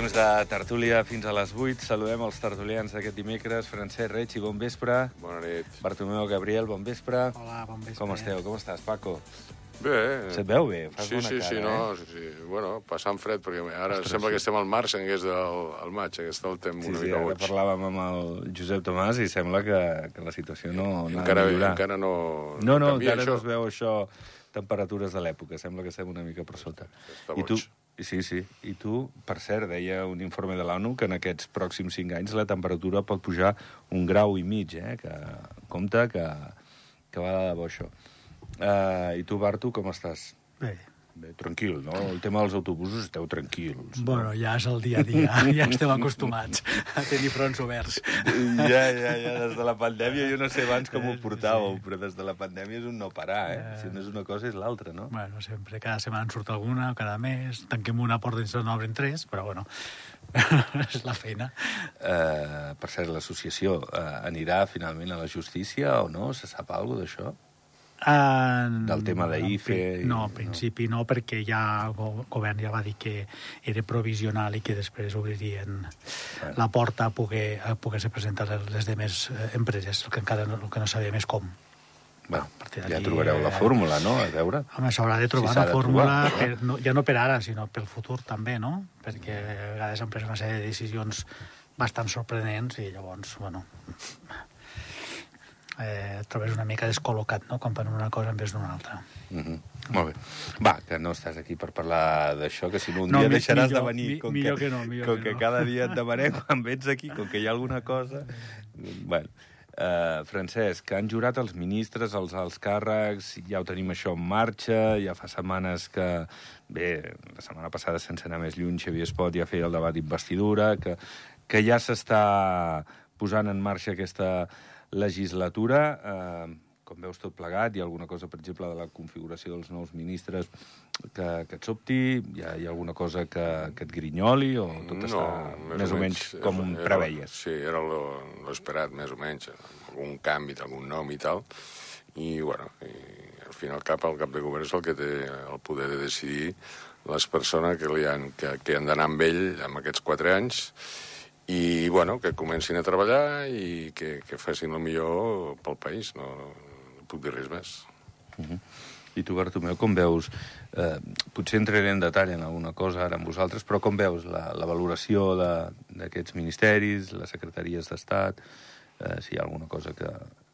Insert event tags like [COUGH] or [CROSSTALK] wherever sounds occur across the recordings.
Temps de tertúlia fins a les 8. Saludem els tertulians d'aquest dimecres. Francesc Reig i bon vespre. Bona nit. Bartomeu Gabriel, bon vespre. Hola, bon vespre. Com esteu? Com estàs, Paco? Bé. Se't veu bé? Fas sí, bona sí, cara, sí, eh? no, sí, sí. Bueno, passant fred, perquè ara Ostres, sembla sí. que estem al març en hagués del al maig, que està el temps Sí, una sí, mica boig. parlàvem amb el Josep Tomàs i sembla que, que la situació no, no ha encara, de millorar. encara no... No, no, encara això. no es veu això, temperatures de l'època. Sembla que estem una mica per sota. Està I tu, boig. Sí, sí. I tu, per cert, deia un informe de l'ONU que en aquests pròxims cinc anys la temperatura pot pujar un grau i mig, eh? Que compte que, que va de debò això. Uh, I tu, Bartu, com estàs? Bé, Bé, tranquil, no? El tema dels autobusos esteu tranquils. bueno, ja és el dia a dia, [LAUGHS] ja estem acostumats a tenir fronts oberts. Ja, ja, ja, des de la pandèmia, jo no sé abans com ho portàveu, però des de la pandèmia és un no parar, eh? Si no és una cosa és l'altra, no? Bueno, sempre, cada setmana en surt alguna, cada mes, tanquem una porta i no obren tres, però bueno, [LAUGHS] és la feina. Eh, per cert, l'associació eh, anirà finalment a la justícia o no? Se sap alguna d'això? En... Del tema d'IFE No, en principi no, perquè ja el go- govern ja va dir que era provisional i que després obririen Bueno. la porta a poder, a poder ser presentar les demés eh, empreses, el que encara no, el que no sabem és com. Bueno, ja trobareu la eh, fórmula, no? A veure. Home, s'haurà de trobar Si una fórmula, trobar. per, no, ja no per ara, sinó pel futur també, no? Perquè a vegades han pres una sèrie de decisions bastant sorprenents i llavors, bueno, eh, et trobes una mica descol·locat, no?, quan fan una cosa en vez d'una altra. Mm -hmm. Molt bé. Va, que no estàs aquí per parlar d'això, que si no un No, dia mi- deixaràs millor- de venir. mi- com millor que, que no, millor com que que no. cada dia et demanem [LAUGHS] quan vens aquí, com que hi ha alguna cosa... Bueno, uh, Francesc, que han jurat els ministres, els alts càrrecs, ja ho tenim això en marxa, ja fa setmanes que... Bé, la setmana passada, sense anar més lluny, Xavier Espot ja feia el debat d'investidura, que, que ja s'està posant en marxa aquesta legislatura. Eh, com veus tot plegat, hi ha alguna cosa, per exemple, de la configuració dels nous ministres que, que et sobti? Hi ha, hi ha alguna cosa que, que et grinyoli o tot està més, o menys com era- preveies? Sí, era lo- lo esperat, més o menys, algun canvi d'algun nom i tal, i, bueno, i, al fin i al cap, el cap de govern és el que té el poder de decidir les persones que, li han, que, que han d'anar amb ell en aquests quatre anys, i, bueno, que comencin a treballar i que, que facin el millor pel país, no, no puc dir res més. Uh -huh. I tu, Bartomeu, com veus... Eh, potser entraré en detall en alguna cosa ara amb vosaltres, però com veus la, la valoració de- d'aquests ministeris, les secretaries d'Estat, eh, si hi ha alguna cosa que,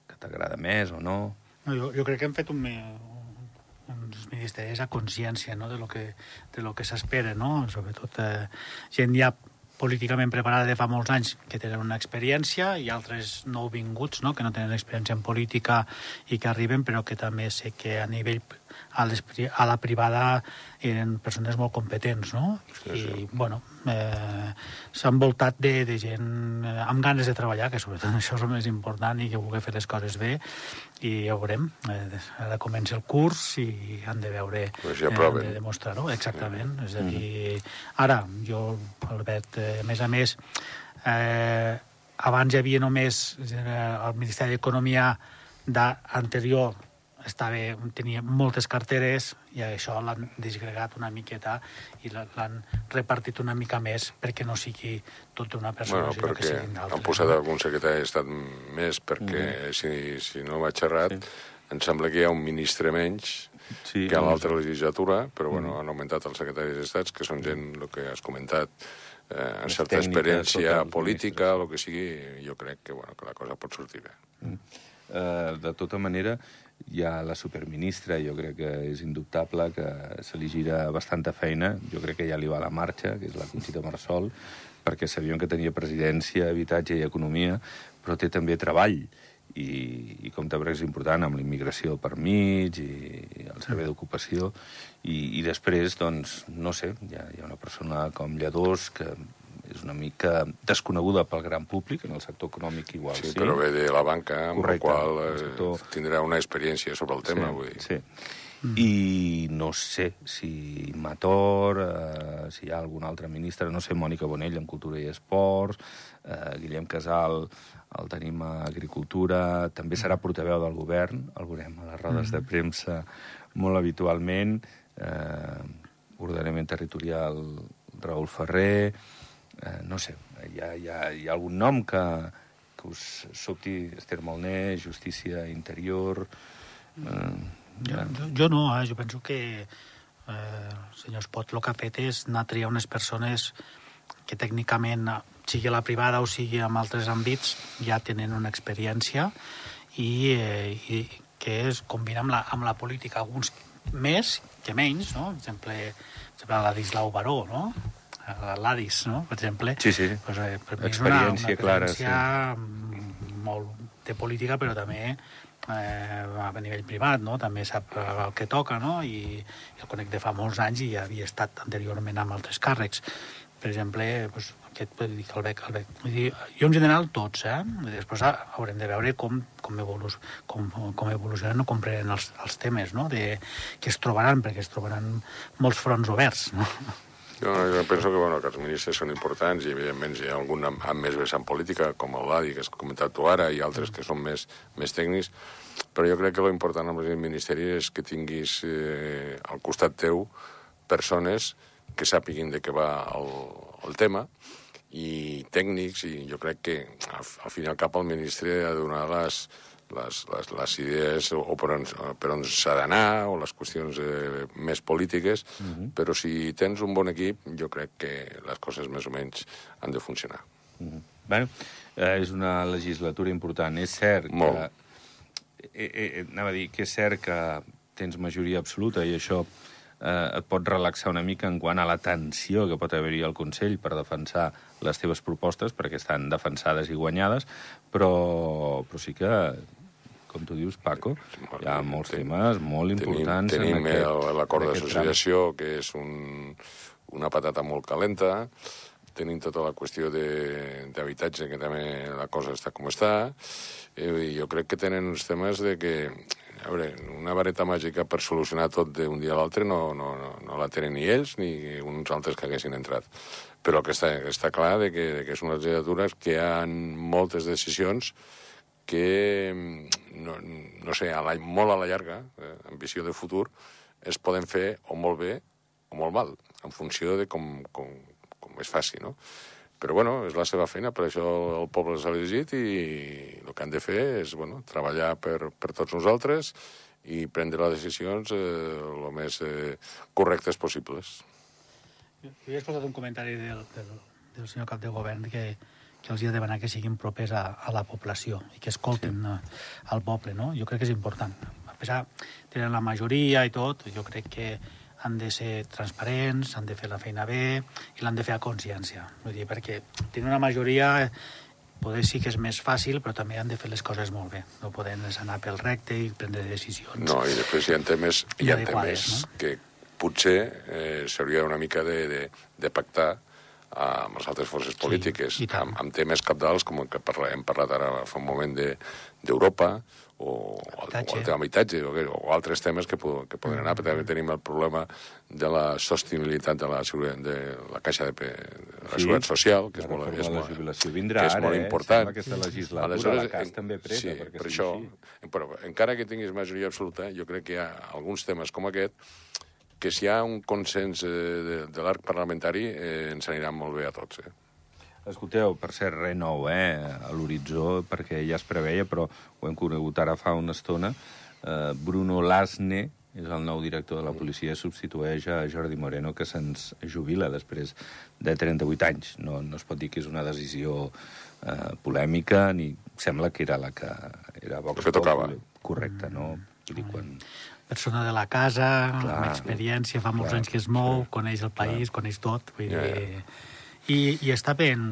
que t'agrada més o no? No, jo, jo crec que hem fet un, me- uns ministeris a consciència no? de lo que, de lo que s'espera, no? sobretot eh, gent ja políticament preparada de fa molts anys que tenen una experiència i altres nouvinguts no? que no tenen experiència en política i que arriben però que també sé que a nivell a, les, a la privada eren persones molt competents no? Sí, i sí. bueno eh, s'ha envoltat de, de gent eh, amb ganes de treballar que sobretot [LAUGHS] això és el més important i que vulgui fer les coses bé i ja ho veurem eh, ara comença el curs i han de veure Pues ja eh, han proven. de demostrar-ho, exactament és a dir, ara jo Albert, eh, a més a més eh, abans hi havia només eh, el Ministeri d'Economia da- anterior estava, tenia moltes carteres i això l'han disgregat una miqueta i la- l'han repartit una mica més perquè no sigui tot una persona, Bueno, sinó que siguin d'altres. han posat no? algun secretari d'Estat més, perquè Mhm. si, si no vaig errat, em sembla que hi ha un ministre menys Sí, que a l'altra legislatura, però bueno, Mhm. han augmentat els secretaris d'Estats, que són gent, el que has comentat, eh, amb certa experiència política, el que sigui, jo crec que, bueno, que la cosa pot sortir bé. Eh, de tota manera, hi ha la superministra, jo crec que és indubtable que se li gira bastanta feina, jo crec que ja li va la marxa, que és la Conxita Marsol, perquè sabíem que tenia presidència, habitatge i economia, però té també treball, i, i com també és important, amb la immigració per mig i, i el servei d'ocupació, i, i després, doncs, no sé, hi ha, hi ha una persona com Lledós que és una mica desconeguda pel gran públic, en el sector econòmic igual Sí, sí, però ve de la banca, amb Correcte, la qual eh, sector- tindrà una experiència sobre el tema, sí, vull dir. Sí. I no sé si Mator, eh, si hi ha algun altre ministre, no sé, Mònica Bonell en Cultura i Esports, eh, Guillem Casal el tenim a Agricultura, també serà portaveu del govern, el veurem a les rodes de premsa molt habitualment, eh, ordenament territorial Raül Ferrer, eh, no sé, hi ha, hi, ha, hi ha algun nom que, que us sobti Esther Molné, Justícia Interior... Eh, jo, jo, jo no, eh? jo penso que eh, el senyor Espot el que ha fet és anar a triar unes persones que tècnicament, sigui a la privada o sigui en altres àmbits, ja tenen una experiència i, eh, i que es combina amb la, amb la política, alguns més que menys, no? Per exemple, per exemple Ladislau Baró, no? l'Adis, no? per exemple. Sí, sí. Pues, eh, per mi és Experiència una, una clara, experiència molt de política, però també eh, a nivell privat, no? també sap el que toca, no? I, el conec de fa molts anys i havia estat anteriorment amb altres càrrecs. Per exemple, pues, aquest, el bec, el bec. Vull dir, jo en general tots, eh? Després haurem de veure com, com, evolu com, com evolucionen o com prenen els, els temes, no? De, que es trobaran, perquè es trobaran molts fronts oberts, no? Jo, jo penso que, bueno, que els ministres són importants i, evidentment, hi ha algun amb, amb més vessant política, com el Ladi, que has comentat tu ara, i altres que són més, més tècnics, però jo crec que l'important amb el ministeri és que tinguis eh, al costat teu persones que sàpiguin de què va el, el tema i tècnics, i jo crec que al, al fin i al cap el ministre ha de donar les, les, les, les idees o per on, per on s'ha d'anar o les qüestions eh, més polítiques, uh -huh. però si tens un bon equip, jo crec que les coses més o menys han de funcionar. Uh -huh. bueno, eh, és una legislatura important. És cert Molt. que... Eh, eh, anava a dir que és cert que tens majoria absoluta i això eh, et pot relaxar una mica en quant a la tensió que pot haver-hi al Consell per defensar les teves propostes, perquè estan defensades i guanyades, però, però sí que com tu dius, Paco, hi ha molts Ten- temes molt importants Tenim, en tenim aquest, el- l'acord d'associació, que és un, una patata molt calenta, tenim tota la qüestió de- d'habitatge, que també la cosa està com està, eh, i jo crec que tenen uns temes de que, a veure, una vareta màgica per solucionar tot d'un dia a l'altre no, no, no, no la tenen ni ells ni uns altres que haguessin entrat. Però que està, està clar de que, de que són unes legislatures que hi ha moltes decisions que, mm, no, no sé, a la, molt a la llarga, eh, en visió de futur, es poden fer o molt bé o molt mal, en funció de com, com, com es faci, no? Però, bueno, és la seva feina, per això el poble s'ha elegit i el que han de fer és, bueno, treballar per, per tots nosaltres i prendre les decisions eh, més eh, correctes possibles. Jo he escoltat un comentari del, del, del senyor cap de govern que, que els hi ha de demanar que siguin propers a, a la població i que escolten sí. al poble, no? Jo crec que és important. A pesar, tenen la majoria i tot, jo crec que han de ser transparents, han de fer la feina bé i l'han de fer a consciència. Vull dir, perquè tenir una majoria eh, poder sí que és més fàcil, però també han de fer les coses molt bé. No poden anar pel recte i prendre decisions. No, i després hi ha temes, hi ha temes no? que potser eh, s'hauria una mica de, de, de pactar amb les altres forces polítiques, tant. amb, amb temes capdals, com el que parla, hem parlat ara fa un moment de- d'Europa, o, o, o el tema habitatge, o, o altres temes que, que poden anar, però també tenim el problema de la sostenibilitat de la, de la caixa de, de la Sí, seguretat social, que és molt, és de molt, vindrà que és molt eh? important. Sembla aquesta legislatura, la CAS en- també preta, sí, perquè per això, així. però encara que tinguis majoria absoluta, jo crec que hi ha alguns temes com aquest que si hi ha un consens eh, de, de l'arc parlamentari eh, ens aniran molt bé a tots. Eh? Escolteu, per cert, res nou, eh, a l'horitzó, perquè ja es preveia, però ho hem conegut ara fa una estona. Eh, Bruno Lasne és el nou director de la policia, substitueix a Jordi Moreno, que se'ns jubila després de 38 anys. No, no es pot dir que és una decisió eh, polèmica, ni sembla que era la que era Vox El que tocava. Correcte, no? Vull dir, quan... persona de la casa, Clar. amb experiència, fa molts Clar, anys que es mou, sí. coneix el país, coneix tot. Vull dir, i, I està ben,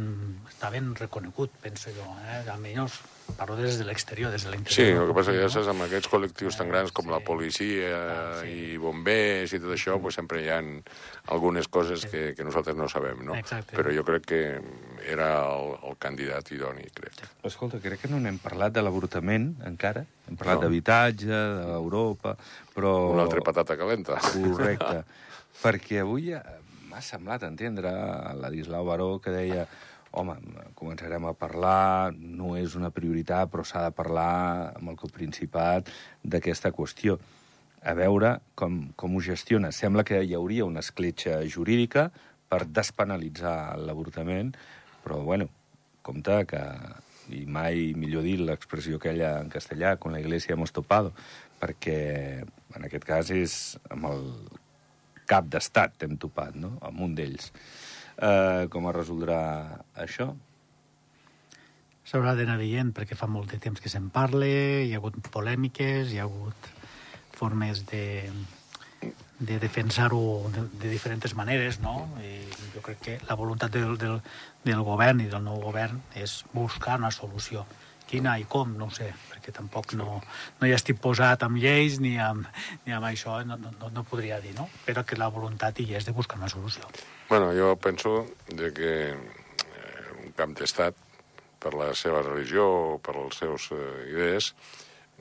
està ben reconegut, penso jo. Eh? Almenys parlo des de l'exterior, des de l'interior. Sí, el que passa que ja saps, amb aquests col·lectius tan grans com Sí. la policia sí. i bombers i tot això, pues, sempre hi ha algunes coses que, que nosaltres no sabem, no? Exacte. Però jo crec que era el, el candidat idoni, crec. Escolta, crec que no n'hem parlat de l'avortament, encara. Hem parlat No. d'habitatge, d'Europa, però... Una altra patata calenta. Correcte. [LAUGHS] Perquè avui eh, m'ha semblat entendre Ladislau Baró que deia home, començarem a parlar, no és una prioritat, però s'ha de parlar amb el Principat d'aquesta qüestió. A veure com, com ho gestiona. Sembla que hi hauria una escletxa jurídica, per despenalitzar l'avortament, però, bueno, compte que, i mai millor dit l'expressió aquella en castellà, con la iglesia hemos topado, perquè en aquest cas és amb el cap d'estat hem topat, no?, amb un d'ells. Uh, com es resoldrà això? S'haurà d'anar veient, perquè fa molt de temps que se'n parla, hi ha hagut polèmiques, hi ha hagut formes de, de defensar-ho de, de diferents maneres, no? I jo crec que la voluntat del, del, del govern i del nou govern és buscar una solució. Quina i com, no ho sé, perquè tampoc no, no hi estic posat amb lleis ni amb, ni amb això, no, no, no podria dir, no? Però que la voluntat hi és de buscar una solució. Bueno, jo penso de que eh, un camp d'estat per la seva religió o per les seves eh, idees,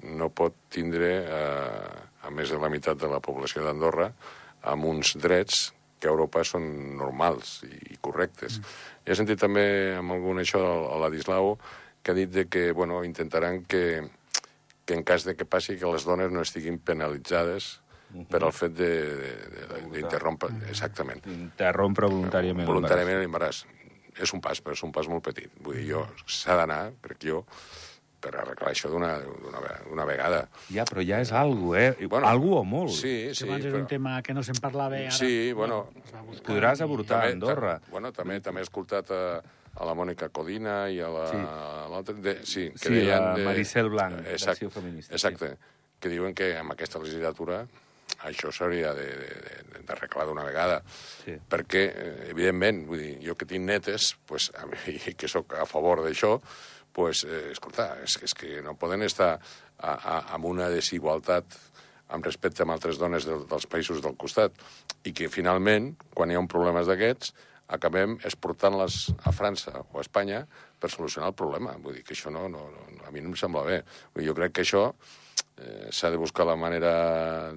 no pot tindre, eh, a més de la meitat de la població d'Andorra, amb uns drets que a Europa són normals i correctes. Mm. He sentit també amb algun això a Ladislau que ha dit de que bueno, intentaran que, que en cas de que passi que les dones no estiguin penalitzades uh -huh. per al fet d'interrompre... Exactament. Interrompre voluntàriament Voluntàriament l'embaràs és un pas, però és un pas molt petit. Vull dir, jo s'ha d'anar, crec jo, per arreglar això d'una vegada. Ja, però ja és algo, eh? Bueno, algo o molt. Sí, sí. Abans però... era un tema que no se'n parlava ara. Sí, bueno... Podràs avortar a Andorra. Bueno, també també he escoltat a, a la Mònica Codina i a l'altra... Sí. sí, que sí deien la de... Maricel Blanc, exacte, Feminista. Exacte, sí. que diuen que amb aquesta legislatura això s'hauria d'arreglar d'una vegada. Sí. Perquè, eh, evidentment, vull dir, jo que tinc netes, pues, a mi, [LAUGHS] que sóc a favor d'això, pues, eh, escolta, és, és que no poden estar a, a, amb una desigualtat amb respecte a altres dones de, dels països del costat i que finalment, quan hi ha un problemes d'aquests, acabem exportant-les a França o a Espanya per solucionar el problema. Vull dir que això no, no, no a mi no em sembla bé. Vull dir, jo crec que això eh, s'ha de buscar la manera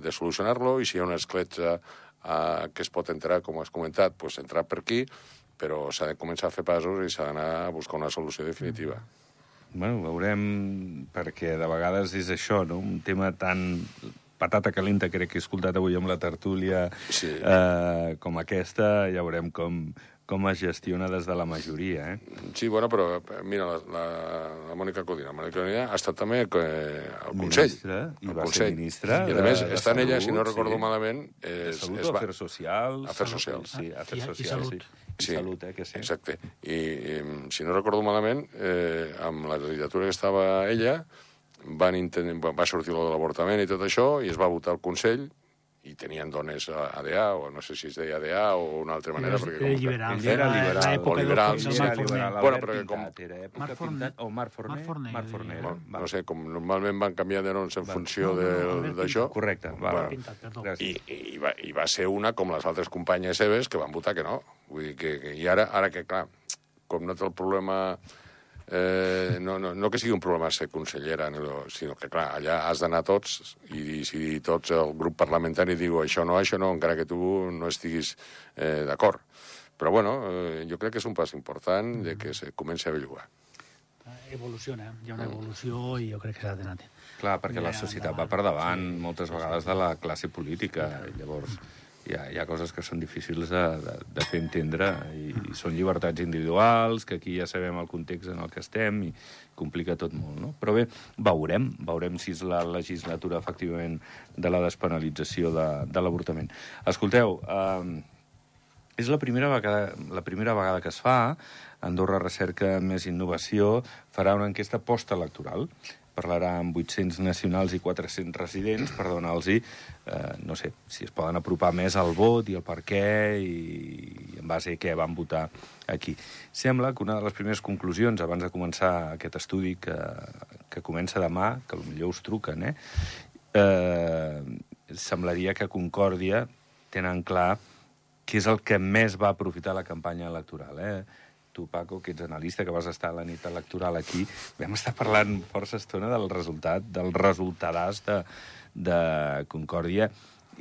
de solucionar-lo i si hi ha una escletxa eh, que es pot entrar, com has comentat, pues entrar per aquí, però s'ha de començar a fer passos i s'ha d'anar a buscar una solució definitiva. Bueno, veurem, perquè de vegades és això, no? un tema tan patata calenta crec que he escoltat avui amb la tertúlia sí. eh, com aquesta, ja veurem com, com es gestiona des de la majoria, eh? Sí, bueno, però mira, la, la, la Mònica Codina. La Mònica Codina ha estat també eh, al Consell. Ministra, i va Consell. ser ministra I a més, de, està en ella, si no recordo sí. malament... És, de salut és, afers socials? Afers socials. Sí, afers socials, sí. Sí, I salut, eh, que sí. Exacte. I, i si no recordo malament, eh, amb la legislatura que estava ella, van intent... va sortir lo de l'avortament i tot això, i es va votar al Consell, i tenien dones a ADA, o no sé si es deia ADA o una altra manera. Era, perquè era liberal. Que... Era liberal. O liberal. Sí, era liberal. Bueno, perquè com... Era època Pintat, o Marc Forner. Marc Forner. Marc Forner. Bueno, no sé, com normalment van canviar de noms en funció d'això. Correcte. Va, bueno, Pintat, perdó. I, i, va, I va ser una com les altres companyes seves que van votar que no. Vull dir que, que i ara, ara que, clar, com no té el problema eh, no, no, no que sigui un problema ser consellera, sinó que, clar, allà has d'anar tots i si tots el grup parlamentari diu això no, això no, encara que tu no estiguis eh, d'acord. Però, bueno, eh, jo crec que és un pas important de que se comenci a bellugar. Evoluciona, hi ha una evolució i jo crec que s'ha d'anar. Clar, perquè la societat va per davant moltes vegades de la classe política. Llavors, hi ha, hi ha coses que són difícils de, de, de fer entendre i, i són llibertats individuals, que aquí ja sabem el context en el que estem i complica tot molt, no? Però bé, veurem, veurem si és la legislatura efectivament de la despenalització de, de l'avortament. Escolteu, eh, és la primera, vegada, la primera vegada que es fa, Andorra Recerca Més Innovació farà una enquesta postelectoral parlarà amb 800 nacionals i 400 residents per donar-los, eh, no sé, si es poden apropar més al vot i el per què i en base a què van votar aquí. Sembla que una de les primeres conclusions, abans de començar aquest estudi que, que comença demà, que potser us truquen, eh, eh, semblaria que Concòrdia tenen clar què és el que més va aprofitar la campanya electoral. Eh? Tu, Paco, que ets analista, que vas estar a la nit electoral aquí, vam estar parlant força estona del resultat, del resultadàs de, de Concòrdia,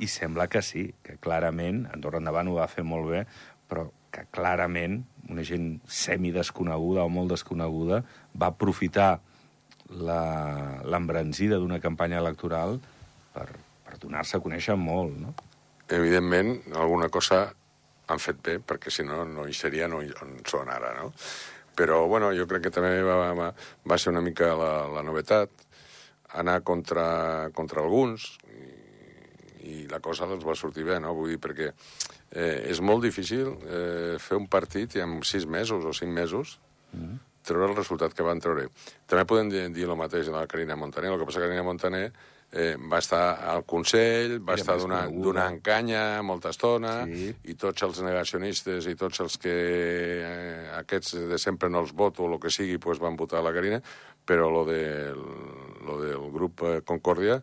i sembla que sí, que clarament, Andorra Endavant ho va fer molt bé, però que clarament una gent semidesconeguda o molt desconeguda va aprofitar l'embranzida d'una campanya electoral per, per donar-se a conèixer molt, no? Evidentment, alguna cosa han fet bé, perquè si no, no hi serien on són ara, no? Però, bueno, jo crec que també va, va, va ser una mica la, la novetat, anar contra, contra alguns, i, i la cosa els va sortir bé, no? Vull dir, perquè eh, és molt difícil eh, fer un partit i en sis mesos o cinc mesos mm. Treure el resultat que van treure. També podem dir, el mateix de la Carina Montaner, el que passa que Carina Montaner eh, va estar al Consell, va Era estar donant, donant canya molta estona, sí. i tots els negacionistes i tots els que eh, aquests de sempre no els voto o el que sigui, pues, van votar la Carina, però lo, de, lo del grup eh, Concòrdia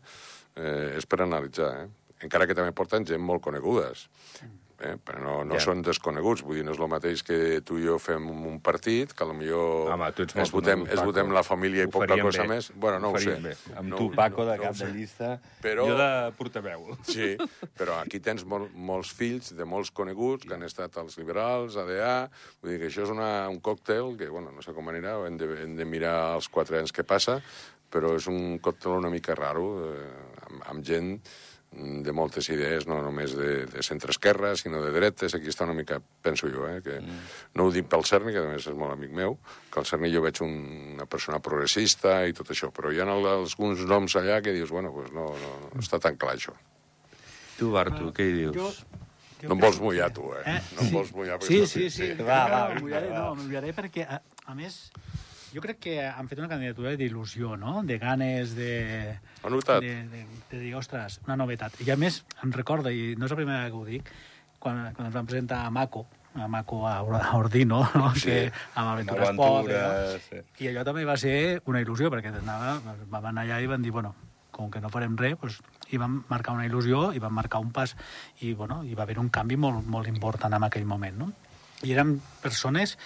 eh, és per analitzar, eh? encara que també porten gent molt conegudes. Mm eh? però no, no ja. són desconeguts. Vull dir, no és el mateix que tu i jo fem un partit, que potser Home, tu ets es, votem, es votem la família i poca cosa bé. més. Bueno, no ho, ho sé. Bé. Amb no, tu, Paco, de no, cap no de llista, però... jo de portaveu. [LAUGHS] Sí, però aquí tens mol, molts fills de molts coneguts que han estat els liberals, ADA... Vull dir que això és una, un còctel que, bueno, no sé com anirà, hem de, hem de mirar els quatre anys que passa, però és un còctel una mica raro, eh, amb, amb gent de moltes idees, no només de, de centre-esquerra, sinó de dretes. Aquí està una mica, penso jo, eh, que mm. no ho dic pel Cerny, que a més és molt amic meu, que el Cerny jo veig un, una persona progressista i tot això, però hi ha alguns noms allà que dius, bueno, pues no, no, no està tan clar això. Tu, Bartu, què hi dius? Jo, jo no em vols mullar, tu, eh? eh? No em vols mullar. Sí, sí, sí. sí. Va, va, mullaré, no, mullaré perquè, a, a més, jo crec que han fet una candidatura d'il·lusió, no? De ganes, de... Novetat. De, de, de dir, ostres, una novetat. I a més, em recorda, i no és la primera que ho dic, quan, quan ens van presentar a Mako, a Mako a Ordino, [LAUGHS] no? Sí, que, amb Aventures Pop. No? Sí. I allò també va ser una il·lusió, perquè anava, vam anar allà i van dir, bueno, com que no farem res, doncs, i vam marcar una il·lusió, i vam marcar un pas, i, bueno, hi va haver un canvi molt, molt important en aquell moment, no? I eren persones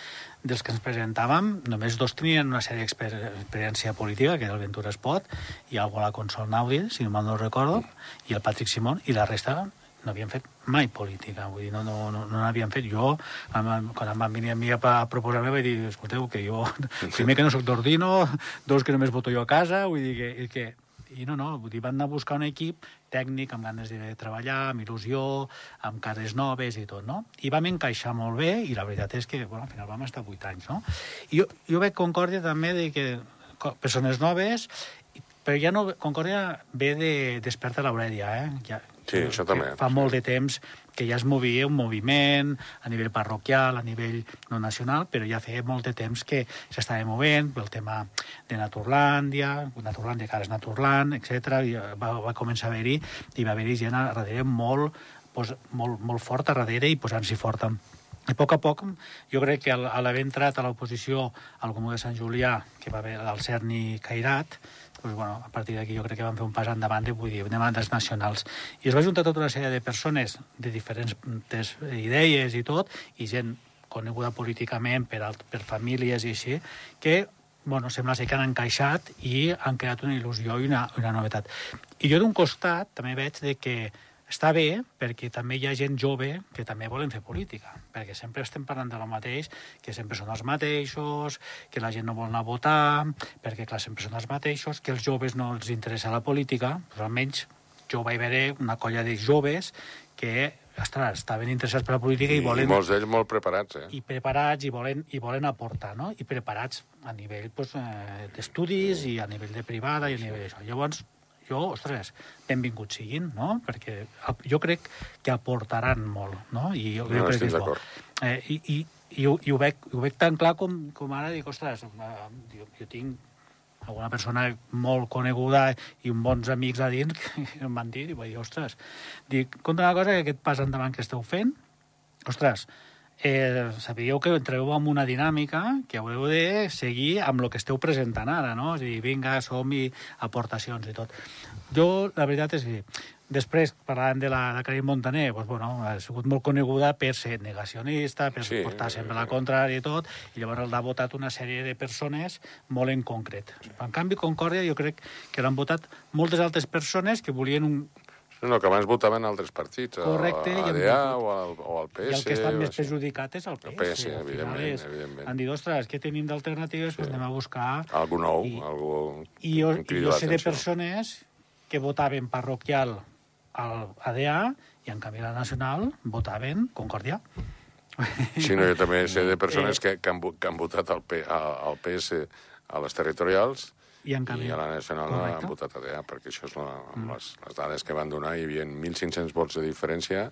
dels que ens presentàvem, només dos tenien una sèrie d'experiència política, que era el Ventura Espot, i algú a la Consol Naudi, si no mal no recordo, i el Patrick Simón, i la resta no havien fet mai política, vull dir, no, no, no, no n'havien fet. Jo, quan em van venir a mi a proposar-me, vaig dir, escolteu, que jo, [LAUGHS] primer que no sóc d'Ordino, dos que només voto jo a casa, vull dir que, que i no, no, vull dir, van anar a buscar un equip tècnic, amb ganes de treballar, amb il·lusió, amb cares noves i tot, no? I vam encaixar molt bé, i la veritat és que, bueno, al final vam estar vuit anys, no? I jo, jo veig Concòrdia també de que persones noves, però ja no... Concòrdia ve de Desperta l'Aurèlia, eh? Ja, sí, això també. Fa molt de temps que ja es movia un moviment a nivell parroquial, a nivell no nacional, però ja feia molt de temps que s'estava movent el tema de Naturlàndia, Naturlàndia que ara és Naturland, etc. I va, va començar a haver-hi, i va haver-hi gent darrere molt, pues, molt, molt fort a darrere i posant-s'hi fort i a poc a poc, jo crec que a l'haver entrat a l'oposició al Comú de Sant Julià, que va haver el Cerni Cairat, pues, bueno, a partir d'aquí jo crec que van fer un pas endavant de, vull dir, demandes nacionals. I es va juntar tota una sèrie de persones de diferents idees i tot, i gent coneguda políticament per, alt, per famílies i així, que bueno, sembla ser que han encaixat i han creat una il·lusió i una, una novetat. I jo d'un costat també veig de que està bé perquè també hi ha gent jove que també volen fer política, perquè sempre estem parlant de lo mateix, que sempre són els mateixos, que la gent no vol anar a votar, perquè, clar, sempre són els mateixos, que els joves no els interessa la política, però almenys jo vaig veure una colla de joves que ostres, estaven interessats per la política i, i volen... I molts d'ells molt preparats, eh? I preparats, i volen, i volen aportar, no? I preparats a nivell pues, eh, d'estudis i a nivell de privada i a nivell d'això. Llavors, jo, ostres, benvinguts siguin, no? Perquè jo crec que aportaran molt, no? I jo, no, jo crec que és bo. Eh, i, i, i, ho, i ho, veig, ho veig tan clar com, com ara dic, ostres, jo, jo tinc alguna persona molt coneguda i uns bons amics a dins que [LAUGHS] em van dir, i vaig dir, ostres, dic, compta una cosa que aquest pas endavant que esteu fent, ostres, eh, sabíeu que entreu en una dinàmica que haureu de seguir amb el que esteu presentant ara, no? És a dir, vinga, som-hi, aportacions i tot. Jo, la veritat és que després, parlant de la de Karim Montaner, doncs, bueno, ha sigut molt coneguda per ser negacionista, per sí, portar sempre la contrària i tot, i llavors l'ha votat una sèrie de persones molt en concret. En canvi, Concòrdia jo crec que l'han votat moltes altres persones que volien un, no, que abans votaven altres partits, Correcte, a l'ADA o, al, o al PS. I el que està més perjudicat és el PS. El PS, evidentment, és, evidentment. Han dit, ostres, què tenim d'alternatives? Sí. Pues anem a buscar... Algú nou, I, algú I jo, jo sé de persones que votaven parroquial al ADA i en canvi la Nacional votaven Concòrdia. Sí, no, jo també sé de [LAUGHS] persones que, que, han, que han votat al, P, al, al PS a les territorials I en canvi... i a la nacional no Correcte. han votat a DA, perquè això és la, amb les, les dades que van donar, hi havia 1.500 vots de diferència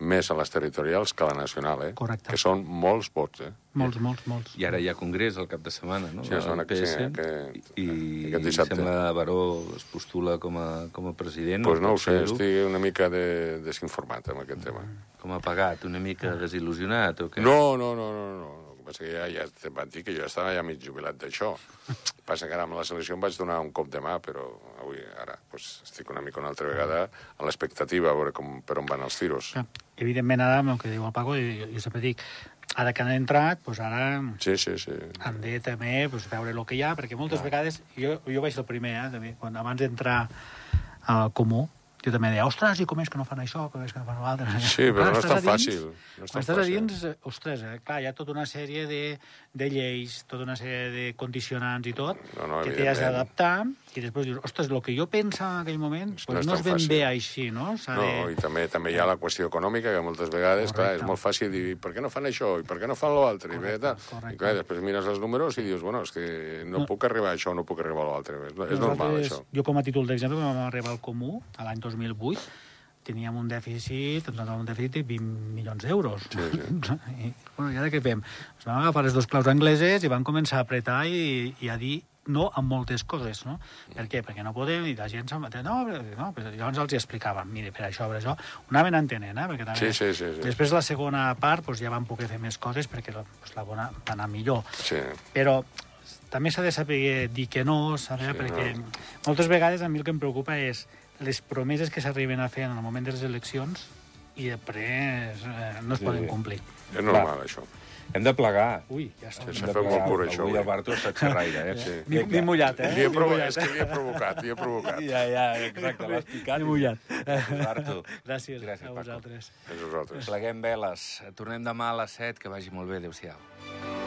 més a les territorials que a la nacional, eh? Correcte. Que són molts vots, eh? Molts, molts, molts. I ara hi ha congrés al cap de setmana, no? Sí, la setmana que- PS, sí, que- I, aquest dissabte. sembla Baró es postula com a, com a president. Doncs pues no ho sé, estic una mica de, desinformat amb aquest tema. Com a pagat, una mica desil·lusionat, o què? No, no, no, no, no. Passa que ja, ja em van dir que jo estava ja mig jubilat d'això. [LAUGHS] Passa que ara amb la selecció em vaig donar un cop de mà, però avui, ara, pues, estic una mica una altra vegada a l'expectativa, a veure com, per on van els tiros. Que, Evidentment, ara, amb el que diu el Paco, jo, jo sempre dic, ara que han entrat, doncs ara Sí, sí, sí. han de també doncs, veure el que hi ha, perquè moltes vegades, jo, jo vaig ser el primer, eh, també, quan abans d'entrar al comú, jo també deia, ostres, i com és que no fan això, com és que no fan l'altre? Sí, però Clar, no és estàs tan a dins- fàcil. No és Quan tan estàs a fàcil. dins, eh, ostres, eh, clar, hi ha tota una sèrie de, de lleis, tota una sèrie de condicionants i tot, No, no, que t'hi has d'adaptar, i després dius, ostres, el que jo pensava en aquell moment No pues no, tan és ben fàcil. bé així, no? No, de... i també també hi ha la qüestió econòmica, que moltes vegades, clar, Correcte. és molt fàcil dir per què no fan això i per què no fan l'altre? I, bé, tal. I clar, després mires els números i dius, bueno, és que no, No. puc arribar a això, no puc arribar a l'altre. És, és normal, això. Jo, com a títol d'exemple, quan vam arribar al Comú, a l'any 2008, teníem un dèficit, ens vam un dèficit de 20 milions d'euros. Sí, sí. [LAUGHS] I, bueno, i ara què fem? Ens vam agafar les dues claus angleses i van començar a apretar i, i a dir no a moltes coses, no? Per què? Perquè no podem, i la gent se'n va dir, no, no, però llavors els hi explicàvem, mire, per això, per això, ho anaven entenent, eh? Perquè també, Sí, sí, sí, sí. Després, la segona part, doncs, ja van poder fer més coses perquè doncs, la bona va anar millor Sí. però també s'ha de saber dir que no, saber, Sí, perquè no. no. moltes vegades a mi el que em preocupa és les promeses que s'arriben a fer en el moment de les eleccions i després eh, no es Sí. sí. poden complir. És normal, això. Hem de plegar. Ui, ja som... S'ha de fet molt curt, això, Avui avui. el Barto està xerraire, eh? Sí. Ni, ni mullat, eh? Li he Ni provocat, mullat. és que li he provocat, li he provocat. [LAUGHS] Ja, ja, exacte, l'has picat. Ni mullat. [LAUGHS] Barto. Gràcies, Gràcies, a Paco. vosaltres. És vosaltres. Pleguem veles. Tornem demà a les 7. Que vagi molt bé. Adéu-siau.